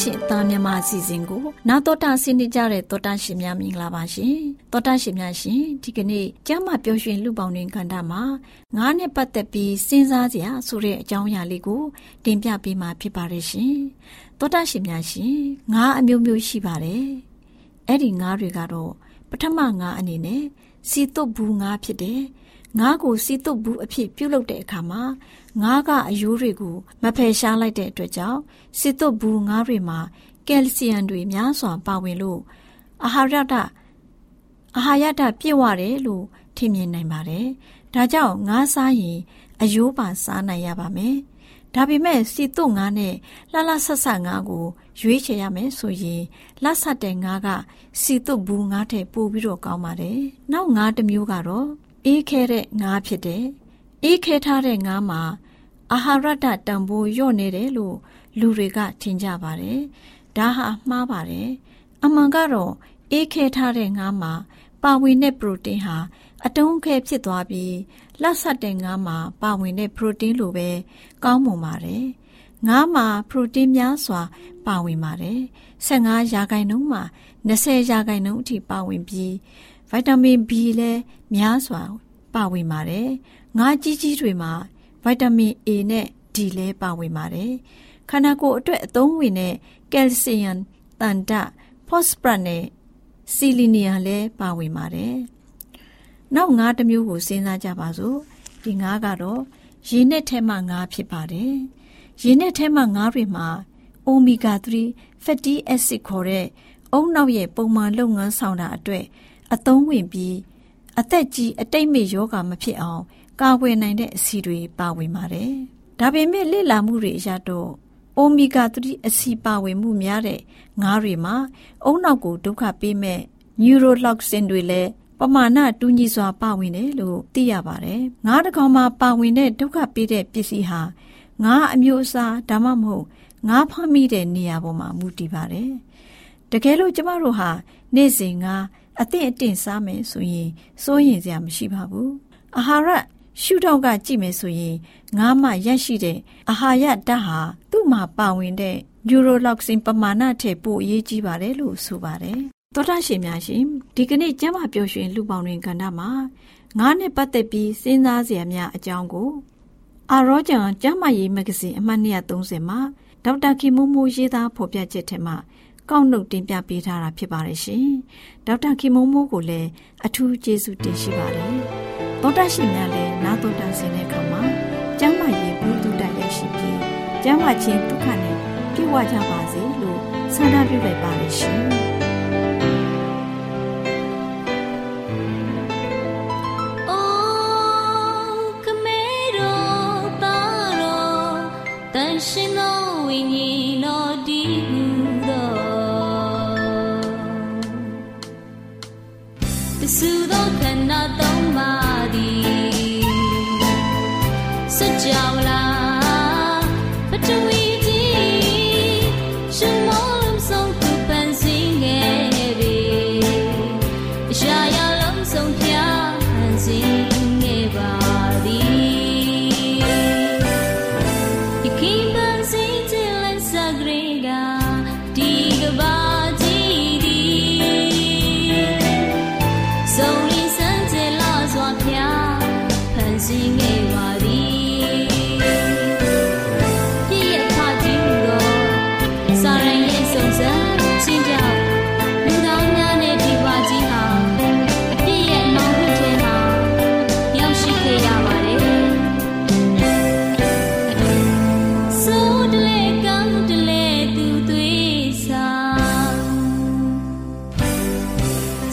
ချင်သားမြမအစီအစဉ်ကိုနာတော်တာဆင်းနေကြတဲ့တော်တာရှင်များမင်္ဂလာပါရှင်တော်တာရှင်များရှင်ဒီကနေ့ကျမ်းမာပျော်ရွှင်လူပေါင်းတွင်ခန္ဓာမှာငါးနဲ့ပတ်သက်ပြီးစဉ်းစားစရာဆိုတဲ့အကြောင်းအရာလေးကိုတင်ပြပေးမှာဖြစ်ပါတယ်ရှင်တော်တာရှင်များရှင်ငါးအမျိုးမျိုးရှိပါတယ်အဲ့ဒီငါးတွေကတော့ပထမငါးအနေနဲ့စီတုတ်ဘူးငါးဖြစ်တယ်။ ငါးကိုစီတုတ်ဘူးအဖြစ်ပြုတ်လုပ်တဲ့အခါမှာငါးကအယိုးတွေကိုမဖယ်ရှားလိုက်တဲ့အတွက်ကြောင့်စီတုတ်ဘူးငါးတွေမှာကယ်လ်ဆီယမ်တွေများစွာပါဝင်လို့အာဟာရတအာဟာရတပြည့်ဝတယ်လို့ထင်မြင်နိုင်ပါတယ်။ဒါကြောင့်ငါးစားရင်အယိုးပါစားနိုင်ရပါမယ်။ဒါပေမဲ့စီတုတ်ငါးနဲ့လှလှဆက်ဆက်ငါးကိုရွေးချယ်ရမယ်ဆိုရင်လက်ဆက်တဲ့ငါးကစီတုတ်ဘူးငါးထက်ပိုပြီးတော့ကောင်းပါတယ်။နောက်ငါးတစ်မျိုးကတော့ အေးခဲတဲ့ငါးဖြစ်တယ်။အေးခဲထားတဲ့ငါးမှာအာဟာရတတန်ဖိုးညော့နေတယ်လို့လူတွေကထင်ကြပါတယ်။ဒါဟာမှားပါတယ်။အမှန်ကတော့အေးခဲထားတဲ့ငါးမှာပါဝင်တဲ့ပရိုတင်းဟာအတုံးခဲဖြစ်သွားပြီးလက်ဆက်တဲ့ငါးမှာပါဝင်တဲ့ပရိုတင်းလိုပဲကောင်းမွန်ပါတယ်။ငါးမှာပရိုတင်းများစွာ ပါဝင်ပါတယ်15ရာခိုင်နှုန်းမှာ20ရာခိုင်နှုန်းအထိပါဝင်ပြီး ဗိုက်တာမင် B လည်းများစွာပါဝင်ပါတယ်ငါးကြီးကြီးတွေမှာဗိုက်တာမင် A နဲ့ D လည်းပါဝင်ပါတယ်ခန္ဓာကိုယ်အတွက်အသုံးဝင်တဲ့ကယ်လ်ဆီယမ်တန်တဖော့စပရတ်နဲ့ဆီလီနီယမ်လည်းပါဝင်ပါတယ်နောက်ငါးတစ်မျိုးကိုစဉ်းစားကြပါစို့ဒီငါးကတော့ရေနဲ့ထဲမှငါးဖြစ်ပါတယ်ရေနဲ့ထဲမှငါးတွေမှာ omega 3 fatty acid ခေါ်တဲ့အုံနောက်ရဲ့ပုံမှန်လုပ်ငန်းဆောင်တာအတွက် အသုံးဝင်ပြီးအသက်ကြီးအတိတ်မေယောဂါမဖြစ်အောင် ကာကွယ်နိုင်တဲ့အဆီတွေပါဝင်ပါတယ်။ဒါပေမဲ့လေ့လာမှုတွေအရတော့အိုမီဂါ3အဆီပါဝင်မှုများတဲ့ငါးတွေမှာအုံနောက်ကိုဒုက္ခပေးမဲ့ neurotoxin တွေလည်းပမာဏတူညီစွာပါဝင်တယ်လို့သိရပါတယ်။ငါးတစ်ကောင်မှာပါဝင်တဲ့ဒုက္ခပေးတဲ့ပစ္စည်းဟာငါးအမျိုးအစားဒါမှမဟုတ်ငါးဖမ်းမိတဲ့နေရာပေါ်မှာမူတည်ပါတယ်။တကယ်လို့ကျမတို့ဟာနေ့စဉ်ငါ အသင့်အတင့်စားမယ်ဆိုရင်စိုးရင်စရာမရှိပါဘူး။အာဟာရရှုထောင့်ကကြည့်မယ်ဆိုရင်ငါးမှရရှိတဲ့အာဟာရဓာတ်ဟာသူ့မှာပါဝင်တဲ့ neurotoxin ပမာဏထက်ပိုအရေးကြီးပါတယ်လို့ဆိုပါတယ်။သောတာရှင်များရှင်ဒီကနေ့ကျမ်းမာပျော်ရွှင်လူပေါင်းတွင်ကဏ္ဍမှာငါးနဲ့ပတ်သက်ပြီးစဉ်းစားစရာများအကြောင်းကိုအာရောဂျန်ကျမ်းမာရေးမဂ္ဂဇင်းအမှတ်230မှာဒေါက်တာခင်မိုးမိုးရေးသားဖော်ပြချက်ထဲမှာ ကောက်နှုတ်တင်ပြပေးထားတာဖြစ်ပါတယ်ရှင်။ဒေါက်တာခင်မိုးမိုးကိုလည်းအထူးကျေးဇူးတင်ရှိပါတယ်။သောတာရှင်များလည်းနာတော်တာဆင်တဲ့အခါမှာကျမ်းမာရေးဘုဒ္ဓတိုက်ရရှိပြီးကျမ်းမာခြင်းဒုက္ခနဲ့ပြည့်ဝကြပါစေလို့ဆန္ဒပြုလိုက်ပါတယ်ရှင်။ရှင်သောဝိ such a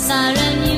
ဟော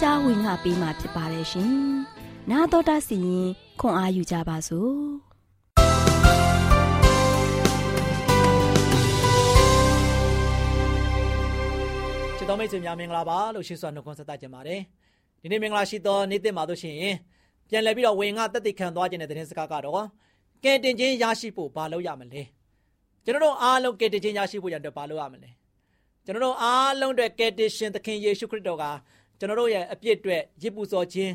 ကြားဝင်ငါပေးมาဖြစ်ပါတယ်ရှင်။နာတော်တာစီရင်ခွန်အားယူကြပါစို့။ကျွစ်တော်မိတ်ဆွေများမင်္ဂလာပါလို့ရှင်းစွာနှုတ်ခွန်းဆက်သကြပါတယ်ဒီနေ့မင်္ဂလာရှိသောနေ့သစ်မှာတို့ရှင်ပြန်လည်ပြီးတော့ဝင်ငါတက်တိခံသွားခြင်းတဲ့သတင်းစကားကတော့ကဲတင်ချင်းရရှိဖို့ဘာလုပ်ရမလဲကျွန်တော်တို့အားလုံးကဲတင်ချင်းရရှိဖို့ရတဲ့ဘာလုပ်ရမလဲကျွန်တော်တို့အားလုံးအတွက်ကဲတင်ရှင်သခင်ယေရှုခရစ်တော်က ကျွန်တော်တို့ရဲ့အပြစ်အတွက်ရစ်ပူဇော်ခြင်း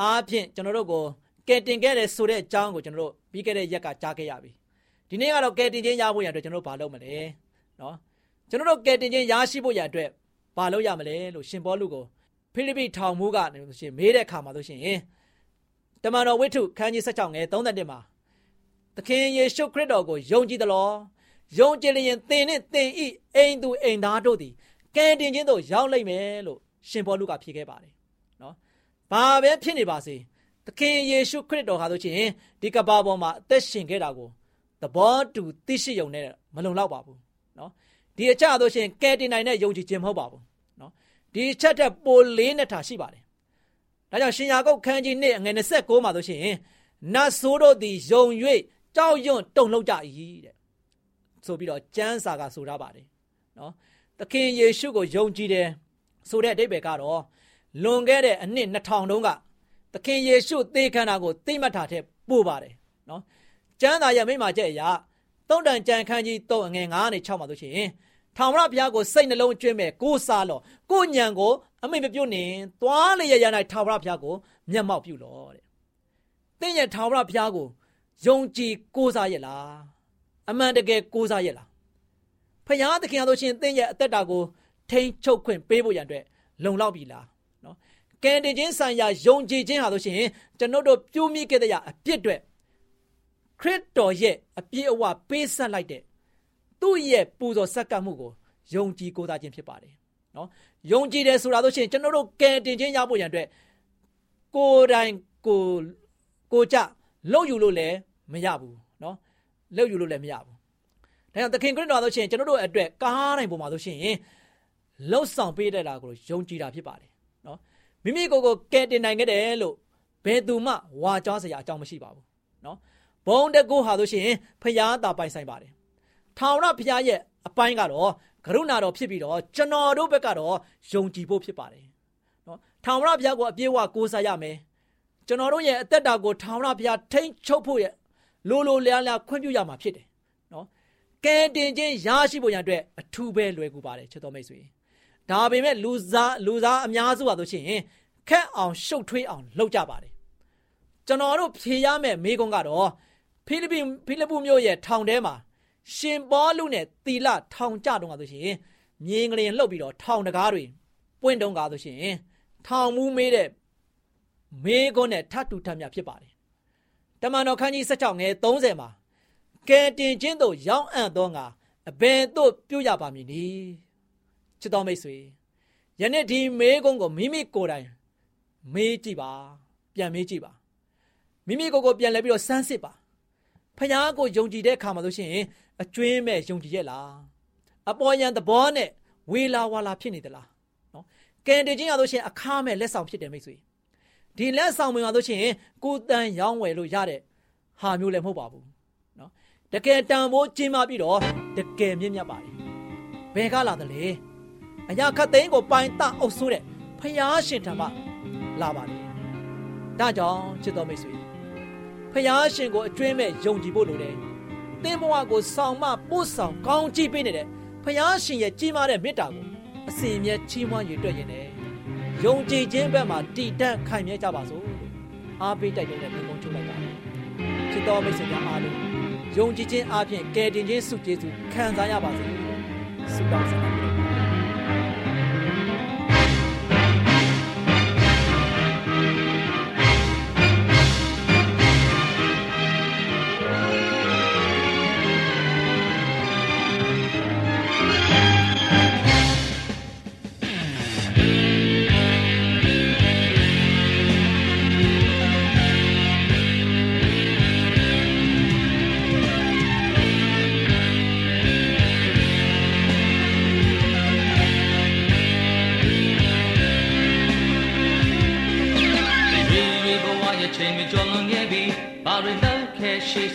အားဖြင့်ကျွန်တော်တို့ကိုကဲတင်ခဲ့တဲ့ဆိုတဲ့အကြောင်းကိုကျွန်တော်တို့ပြီးခဲ့တဲ့ရက်ကကြားခဲ့ရပြီဒီနေ့ကတော့ကဲတင်ချင်းရဖို့ရတဲ့ကျွန်တော်တို့ဘာလုပ်မလဲနော်ကျွန်တော်တို့ကဲတင်ချင်းရရှိဖို့ရတဲ့ဘာလုပ်ရမလဲလို့ရှင်ဘောလူကိုဖိလိပ္ပိထောင်မှုကနေဆိုရှင်မေးတဲ့အခါမှာဆိုရှင်တမန်တော်ဝိတ္ထုခန်းကြီး16ငယ်31မှာသခင်ယေရှုခရစ်တော်ကိုယုံကြည်သလောယုံကြည်လျင်သင်နှင့်သင်ဤအိမ်သူအိမ်သားတို့သည်ကဲတင်ခြင်းသို့ရောက်လိမ့်မယ်လို့ ရှင်ဘောလူကဖြေခဲ့ပါတယ်နော်ဘာပဲဖြစ်နေပါစေသခင်ယေရှုခရစ်တော်ဟာဆိုရှင်ဒီကဘာပေါ်မှာအသက်ရှင်ခဲ့တာကိုသဘောတူသိရှိုံနဲ့မလုံလောက်ပါဘူးနော်ဒီအချက်ဆိုရှင်ကဲတင်နိုင်တဲ့ယုံကြည်ခြင်းမဟုတ်ပါဘူးနော်ဒီအချက်တက်ပိုလေးနဲ့ထားရှိပါတယ်ဒါကြောင့်ရှင်ယာကုတ်ခန်းကြီး1အငယ်29မှာဆိုရှင်နတ်ဆိုးတို့သည်ယုံ၍ကြောက်ရွံ့တုန်လှုပ်ကြ၏တဲ့ဆိုပြီးတော့ကျမ်းစာကဆိုထားပါတယ်နော်သခင်ယေရှုကိုယုံကြည်တယ် ဆိုတဲ့အဓိပ္ပာယ်ကတော့လွန်ခဲ့တဲ့အနှစ်2000တုန်းကသခင်ယေရှုသေခန္ဓာကိုသိမှတ်ထားတဲ့ပို့ပါတယ်နော်ကျမ်းစာရဲ့မိမချက်အရာသုံးတန်ကြံခန်းကြီး3အငယ်9နဲ့6မှာဆိုရှင်ထာဝရဘုရားကိုစိတ်နှလုံးအကျွင့်မဲ့ကိုးစားလောကိုညံကိုအမိမပြုတ်နေသွားလေရရ၌ထာဝရဘုရားကိုမျက်မှောက်ပြုလောတဲ့သင်ရဲ့ထာဝရဘုရားကိုယုံကြည်ကိုးစားရဲ့လားအမှန်တကယ်ကိုးစားရဲ့လားဖခင်သခင်အားလို့ရှင်သင်ရဲ့အသက်တာကို ထိန်ချုပ်ခွင့်ပေးဖို့ရန်အတွက်လုံလောက်ပြီလားနော်ကယ်တင်ခြင်းဆိုင်ရာယုံကြည်ခြင်းဟာလို့ရှင်ကျွန်တော်တို့ပြုမိခဲ့တဲ့အပြစ်တွေခရစ်တော်ရဲ့အပြည့်အဝပေးဆက်လိုက်တဲ့သူ့ရဲ့ပူဇော်ဆက်ကပ်မှုကိုယုံကြည်ကိုးစားခြင်းဖြစ်ပါတယ်နော်ယုံကြည်တယ်ဆိုတာလို့ရှိရင်ကျွန်တော်တို့ကယ်တင်ခြင်းရဖို့ရန်အတွက်ကိုယ်တိုင်ကိုကိုကြလုံယူလို့လည်းမရဘူးနော်လုံယူလို့လည်းမရဘူးဒါကြောင့်သခင်ခရစ်တော်ဆိုရှင်ကျွန်တော်တို့အတွက်ကားတိုင်းပုံမှာဆိုရှင် လှုပ်ဆောင်ပေးတဲ့တာကိုယုံကြည်တာဖြစ်ပါတယ်နော်မိမိကိုယ်ကိုကယ်တင်နိုင်ခဲ့တယ်လို့ဘယ်သူမှဝါကြောစရာအကြောင်းမရှိပါဘူးနော်ဘုံတကူဟာဆိုရှင်ဖျားတာပိုင်ဆိုင်ပါတယ်ထောင်ရဖျားရဲ့အပိုင်းကတော့ကရုဏာတော်ဖြစ်ပြီးတော့ကျွန်တော်တို့ဘက်ကတော့ယုံကြည်ဖို့ဖြစ်ပါတယ်နော်ထောင်ရဖျားကိုအပြည့်အဝကိုးစားရမယ်ကျွန်တော်တို့ရဲ့အသက်တာကိုထောင်ရဖျားထိမ့်ချုပ်ဖို့ရဲ့လိုလိုလျားလျားခွင့်ပြုရမှာဖြစ်တယ်နော်ကဲတင်ခြင်းရရှိဖို့ရန်အတွက်အထူးပဲလွယ်ကူပါတယ်ချစ်တော်မိတ်ဆွေ ဒါပေမဲ့လူစားလူစားအများစုပါဆိုရှင်ခက်အောင်ရှုပ်ထွေးအောင်လုပ်ကြပါတယ်ကျွန်တော်တို့ဖြေရမယ့်မိကုန်းကတော့ဖိလိပ္ပိဖိလိပ္ပုမြို့ရဲ့ထောင်ထဲမှာရှင်ပေါလုနဲ့သီလထောင်ကြတော့ကဆိုရှင်မြင်းကလေးလှုပ်ပြီးတော့ထောင်တကားတွေပွင့်တုံးကားဆိုရှင်ထောင်မူးမေးတဲ့မေးခွန်းနဲ့ထပ်တူထပ်မြဖြစ်ပါတယ်တမန်တော်ခန်းကြီး16ငယ်30မှာကဲတင်ချင်းတို့ရောင်းအံ့သောငါအဘယ်သို့ပြုရပါမည်နည်း ချစ်တော်မိတ်ဆွေယနေ့ဒီမေးခွန်းကိုမိမိကိုယ်တိုင်မေးကြည့်ပါပြန်မေးကြည့်ပါမိမိကိုယ်ကိုပြန်လဲပြီးတော့စမ်းစစ်ပါဖခင်ကိုယုံကြည်တဲ့အခါမှာဆိုရှင်အကျွင်းမဲ့ယုံကြည်ရဲ့လားအပေါ်ယံသဘောနဲ့ဝေလာဝါလာဖြစ်နေသလားနော်ကံတည်ခြင်းရလို့ရှင်အခါမဲ့လက်ဆောင်ဖြစ်တယ်မိတ်ဆွေဒီလက်ဆောင်ဝင်ရလို့ရှင်ကိုတန်ရောင်းဝယ်လို့ရတဲ့ဟာမျိုးလည်းမဟုတ်ပါဘူးနော်တကယ်တန်ဖိုးကျင်းပပြီးတော့တကယ်မြင့်မြတ်ပါတယ်ဘယ်ကလာသလဲ အရာခတ်သိန်းကိုပိုင်တအုပ်ဆိုးတဲ့ဖျားရှင်ထံမှလာပါတယ်ဒါကြောင့်ချစ်တော်မိတ်ဆွေဖျားရှင်ကိုအကျွင်းမဲ့ယုံကြည်ဖို့လိုတယ်သင်ဘဝကိုဆောင်မပို့ဆောင်ကောင်းကြည့်ပေးနေတဲ့ဖျားရှင်ရဲ့ကြီးမားတဲ့မေတ္တာကိုအစဉ်အမြဲချီးမွမ်းရည်တွေ့ရင်လည်းယုံကြည်ခြင်းဘက်မှာတည်တံ့ခိုင်မြဲကြပါစို့လို့အားပေးတိုက်တဲ့မိကုံချုပ်လိုက်ပါတယ်ချစ်တော်မိတ်ဆွေများအားလုံးယုံကြည်ခြင်းအပြင်ကယ်တင်ခြင်းစုကျေးဇူးခံစားရပါစေလို့ဆုတောင်းဆန္ဒ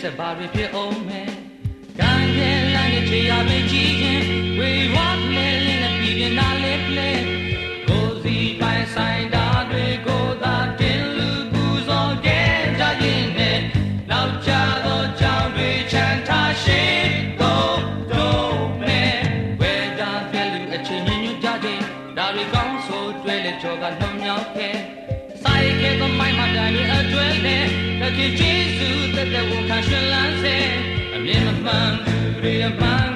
ခဲ့ရှိစဘာတွေဖြစ်အောင်မယ်ကံရဲ့လမ်းရဲ့ခြေရမကြီးခြင်းဝေဝါးနဲ့လင်းနဲ့ပြည်ပြပြင်နာလေးလေးကိုစီပိုင်ဆိုင်တာတွေကိုသာတင်လူပူဇော်ခဲ့ကြရင်နဲ့နောက်ချသောကြောင့်တွေချမ်းသာရှိတော့တော့မဲ့ဝဲတာပြည့်လူအချင်းညညကြတဲ့ဒါတွေကောင်းဆိုတွေ့လေကြောကနှုံမြောက်ခဲ့ဆိုင်ကဲကမိုင်းမတန်ရဲ့အတွဲနဲ့တခ င်ကျေးဇူးတက်တဲ့ဝန်ခံရှင်လန်းစေအမြင်မမှန်သူတွေအမှန်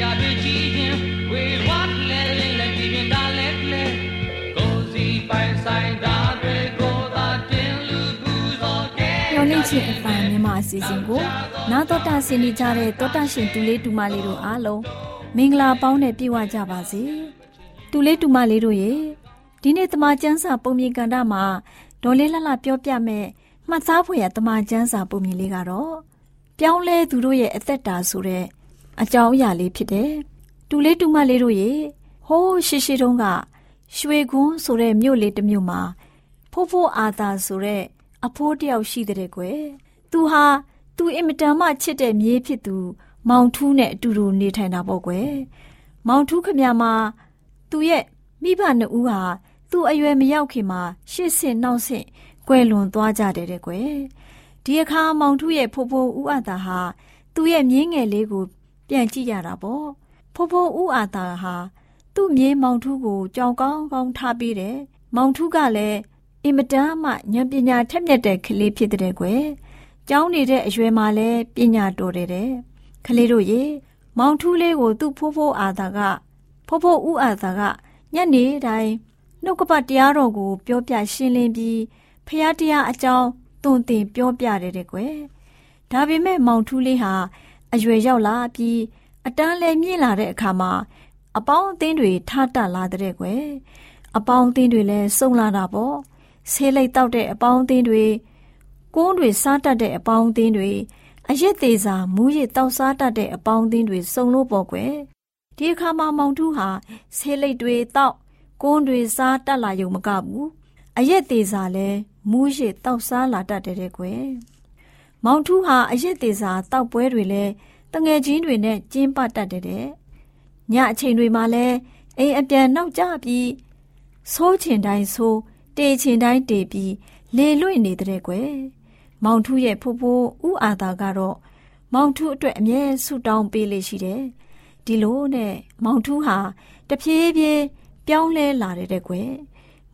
ရတွေကြည့်ရင်ဝေဝတ်လဲလဲလဲဒီပြင်ဒါလဲလဲကိုစီပိုင်ဆိုင်တာတွေကိုသာတင်လူပူဇော်ခဲ့ညော်လင့်ချင်းအပန်မြန်မာအစီအစဉ်ကို နာတော်တာဆင်နေကြတဲ့တောတာရှင်တူလေးတူမလေးတို့အားလုံးမင်္ဂလာပေါင်းနဲ့ပြည့်ဝကြပါစေတူလေးတူမလေးတို့ရေဒီနေ့တမချန်းစာပုံမြင်ကန်တာမှာဒေါ်လေးလှလှပြောပြမဲ့မှတ်သားဖွယ်ရတမချန်းစာပုံမြင်လေးကတော့ပြောင်းလဲသူတို့ရဲ့အသက်တာဆိုတဲ့ အကြောင်းအရာလေးဖြစ်တယ်တူလေးတူမလေးတို့ရေဟိုးရှိရှိတုန်းကရွှေကွန်းဆိုတဲ့မြို့လေးတစ်မြို့မှာဖိုးဖိုးအာသာဆိုတဲ့အဖိုးတယောက်ရှိတဲ့ကွယ်သူဟာသူအင်မတန်မှချစ်တဲ့မြေးဖြစ်သူ မောင်ထူးနဲ့အတူတူနေထိုင်တာပေါ့ကွယ်မောင်ထူးခမမှာသူရဲ့မိဘနှစ်ဦးဟာသူ့အရွယ်မရောက်ခင်မှာရှစ်ဆင့်နောက်ဆင့်ကွယ်လွန်သွားကြတယ်တဲ့ကွယ်ဒီအခါမောင်ထူးရဲ့ဖိုးဖိုးဦးအာသာဟာသူ့ရဲ့မြင်းငယ်လေးကို ပြန်ကြည့်ရတာပေါ့ဖိုးဖိုးဦးအာသာဟာသူ့မြေးမောင်ထူးကိုကြောင်ကောင်းကောင်းထားပြီးတယ်မောင်ထူးကလည်းအင်မတန်မှဉာဏ်ပညာထက်မြက်တဲ့ကလေးဖြစ်တဲ့ကွယ်။ကျောင်းနေတဲ့အရွယ်မှာလည်းပညာတော်တယ်တဲ့။ကလေးတို့ရေမောင်ထူးလေးကိုသူ့ဖိုးဖိုးအာသာကဖိုးဖိုးဦးအာသာကညနေတိုင်းနှုတ်ကပတ်တရားတော်ကို ပြောပြရှင်းလင်းပြီးဖះတရားအကြောင်းသွန်သင်ပြောပြတယ်တဲ့ကွယ်။ဒါပေမဲ့မောင်ထူးလေးဟာ အရွယ်ရောက်လာပြီးအတန်းလဲမြင့်လာတဲ့အခါမှာအပေါင်းအသင်းတွေထားတတ်လာတဲ့ကွယ်။အပေါင်းအသင်းတွေလည်းစုံလာတာပေါ့။ဆေးလိတ်တောက်တဲ့အပေါင်းအသင်းတွေကုန်းတွေစားတတ်တဲ့အပေါင်းအသင်းတွေအရက်သေးစာမူးရစ်တောက်စားတတ်တဲ့အပေါင်းအသင်းတွေစုံလို့ပေါ့ကွယ်။ဒီအခါမှာမောင်ထူးဟာဆေးလိတ်တွေတောက်ကုန်းတွေစားတတ်လာရုံမကဘူး။အရက်သေးစာလည်းမူးရစ်တောက်စားလာတတ်တဲ့ကွယ်။ မောင်ထူးဟာအရက်သေးစာတောက်ပွဲတွေလည်းတငယ်ချင်းတွေနဲ့ကျင်းပတတ်တဲ့ညအချိန်တွေမှာလည်းအိမ်အပြန်နောက်ကျပြီးဆိုးချင်တိုင်းဆိုးတေချင်တိုင်းတေပြီးလေလွင့်နေတဲ့ကွယ်မောင်ထူးရဲ့ဖိုးဖိုးဥအာသာကတော့မောင်ထူးအတွက်အမြဲဆုတောင်းပေးလေရှိတယ်ဒီလိုနဲ့မောင်ထူးဟာတဖြည်းဖြည်းပြောင်းလဲလာတဲ့ကွယ်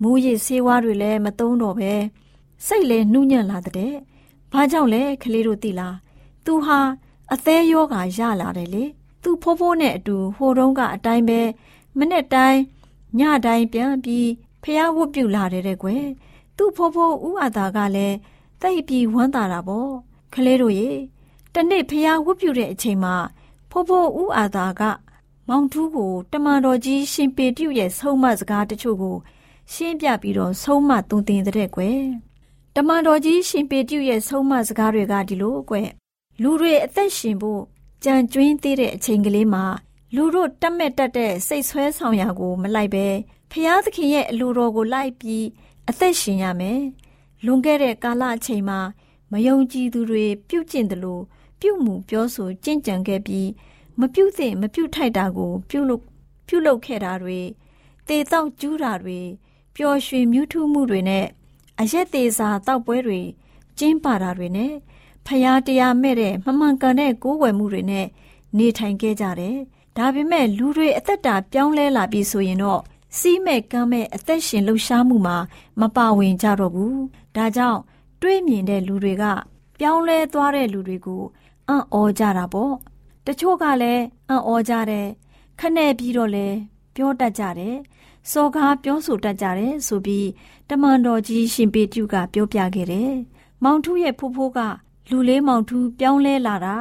မူရည်ဆေးဝါးတွေလည်းမသုံးတော့ပဲစိတ်လည်းနှူးညံ့လာတဲ့ ဘာကြောင့်လဲကလေးတို့သိလားသူဟာအသေးယောဂါရလာတယ်လေသူဖိုးဖိုးနဲ့အတူဟိုတုန်းကအတိုင်းပဲမနေ့တိုင်းညတိုင်းပြန်ပြီးဖះဝတ်ပြုလာတယ်တဲ့ကွယ်သူ့ဖိုးဖိုးဥအာသာကလည်းတိတ်ပြီးဝမ်းသာတာပေါ့ကလေးတို့ရေတနေ့ဖះဝတ်ပြုတဲ့အချိန်မှာဖိုးဖိုးဥအာသာက မောင်ထူးကိုတမန်တော်ကြီးရှင်ပေတျုရဲ့ဆုံးမစကားတချို့ကို ရှင်းပြပြီးတော့ဆုံးမသွန်သင်တဲ့ကွယ် တမန်တော်ကြီးရှင်ပေတျုရဲ့ဆုံးမစကားတွေကဒီလိုကွယ်လူတွေအသက်ရှင်ဖို့ကြံကျွင်းသေးတဲ့အချိန်ကလေးမှာလူတို့တက်မဲ့တက်တဲ့စိတ်ဆွဲဆောင်ရာကို မလိုက်ပဲဖျားသခင်ရဲ့အလိုတော်ကိုလိုက်ပြီးအသက်ရှင်ရမယ်။လွန်ခဲ့တဲ့ကာလအချိန်မှာမယုံကြည်သူတွေပြုတ်ကျင့်တယ်လို့ပြုတ်မှုပြောဆိုကြင့်ကြံခဲ့ပြီးမပြုတ်သင့်မပြုတ်ထိုက်တာကို ပြုတ်လို့ပြုလုပ်ခဲ့တာတွေတေတောက်ကျူးတာတွေပျော်ရွှင်မြူးထူးမှုတွေနဲ့ အရက်သေးစာတောက်ပွဲတွေကျင်းပတာတွေနဲ့ဖျားတရားမဲ့တဲ့မမှန်ကန်တဲ့ကိုးကွယ်မှုတွေနဲ့နေထိုင်ခဲ့ကြတယ်။ဒါပေမဲ့လူတွေအသက်တာပြောင်းလဲလာပြီဆိုရင်တော့စီးမဲ့ကမ်းမဲ့အသက်ရှင်လှုပ်ရှားမှုမှာမပါဝင်ကြတော့ဘူး။ဒါကြောင့်တွေးမြင်တဲ့လူတွေက ပြောင်းလဲသွားတဲ့လူတွေကိုအံ့ဩကြတာပေါ့။တချို့ကလည်းအံ့ဩကြတယ်။ခနဲ့ပြီးတော့လည်းပြောတတ်ကြတယ်။ စော်ကားပြောဆိုတတ်ကြတယ်ဆိုပြီးတမန်တော်ကြီးရှင်ပေတုကပြောပြခဲ့တယ်။မောင်ထူးရဲ့ဖိုးဖိုးကလူလေးမောင်ထူးပြောင်းလဲလာတာ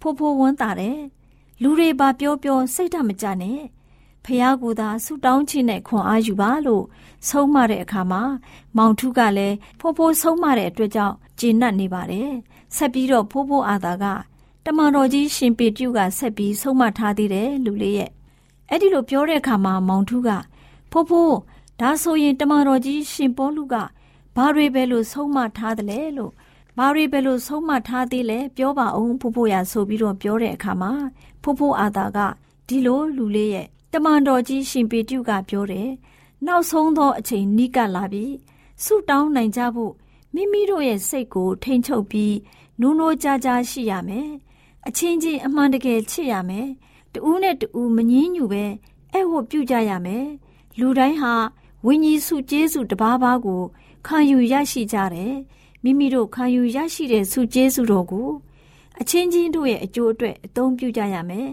ဖိုးဖိုးဝမ်းသာတယ်။လူတွေပါပြောပြောစိတ်ဓာတ်မကြနဲ့။ဖះကူသာဆူတောင်းချင်တဲ့ခွန်အားယူပါလို့ဆုံးမတဲ့အခါမှာမောင်ထူးကလည်းဖိုးဖိုးဆုံးမတဲ့အတွက်ကြောင့်ကျေနပ်နေပါတယ်။ဆက်ပြီးတော့ဖိုးဖိုးအာသာကတမန်တော်ကြီးရှင်ပေတုကဆက်ပြီးဆုံးမထားသေးတယ်လူလေးရဲ့အဲ့ဒီလိုပြောတဲ့အခါမှာမောင်ထူးက ဖိုးဖိုးဒါဆိုရင်တမန်တော်ကြီးရှင်ပေါလုကဘာတွေပဲလို့ဆုံးမထားတယ်လဲလို့ဘာတွေပဲလို့ဆုံးမထားသေးလဲပြောပါအောင်ဖိုးဖိုးရဆိုပြီးတော့ပြောတဲ့အခါမှာဖိုးဖိုးအာသာကဒီလိုလူလေးရဲ့တမန်တော်ကြီးရှင်ပေတုကပြောတယ်နောက်ဆုံးသောအချိန်နီးကပ်လာပြီဆုတောင်းနိုင်ကြဖို့မိမိတို့ရဲ့စိတ်ကိုထိန်ချုပ်ပြီးနိုးနိုးကြားကြားရှိရမယ်အချင်းချင်းအမှန်တကယ်ချစ်ရမယ်တူးနဲ့တူးမငင်းညူပဲအဲ့ဝတ်ပြုကြရမယ် လူတိုင်းဟာဝိညာဉ်စုကျေးစုတပါးပါးကိုခံယူရရှိကြတယ်မိမိတို့ခံယူရရှိတဲ့စုကျေးစုတော်ကိုအချင်းချင်းတို့ရဲ့အကျိုးအတွက်အသုံးပြုကြရမယ်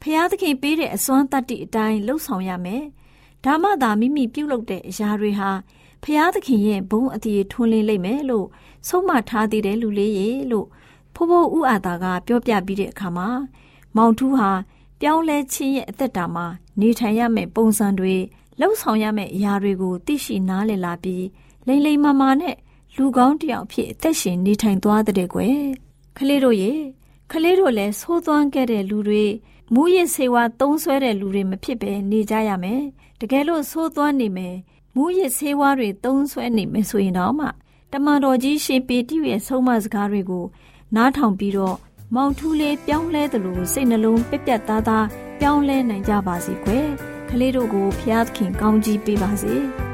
ဖျားသခင်ပေးတဲ့အစွမ်းတတ္တိအတိုင်းလှုပ်ဆောင်ရမယ်ဒါမှသာမိမိပြုလုပ်တဲ့အရာတွေဟာဖျားသခင်ရဲ့ဘုံအတည်ထွန်းလင်းလိမ့်မယ်လို့ဆုံးမထားသေးတယ်လူလေးရေလို့ဖိုးဖိုးဥအာသာကပြောပြပြီးတဲ့အခါမှာမောင်ထူးဟာပြောင်းလဲခြင်းရဲ့အသက်တာမှာနေထိုင်ရမယ့်ပုံစံတွေ လှုပ်ဆောင်ရမယ့်အရာတွေကိုသိရှိနားလည်လာပြီးလိမ့်လိမ့်မာမာနဲ့လူကောင်းတယောက်ဖြစ်အသက်ရှင်နေထိုင်သွားတဲ့ကွယ်ခလေးတို့ရေခလေးတို့လည်းသိုးသွမ်းခဲ့တဲ့လူတွေမူရစ်ဆေးဝါးသုံးဆွဲတဲ့လူတွေမဖြစ်ပဲနေကြရမယ်တကယ်လို့သိုးသွမ်းနေမယ်မူရစ်ဆေးဝါးတွေသုံးဆွဲနေမယ်ဆိုရင်တော့မှတမန်တော်ကြီးရှင်ပေတိရဲ့ဆုံးမစကားတွေကိုနားထောင်ပြီးတော့မောင်ထူးလေးပြောင်းလဲသလိုစိတ်နှလုံးပြက်ပြက်သားသားပြောင်းလဲနိုင်ကြပါစေကွယ်က လေးတို့ကိုဖျားသခင်ကောင်းကြီးပေးပါစေ။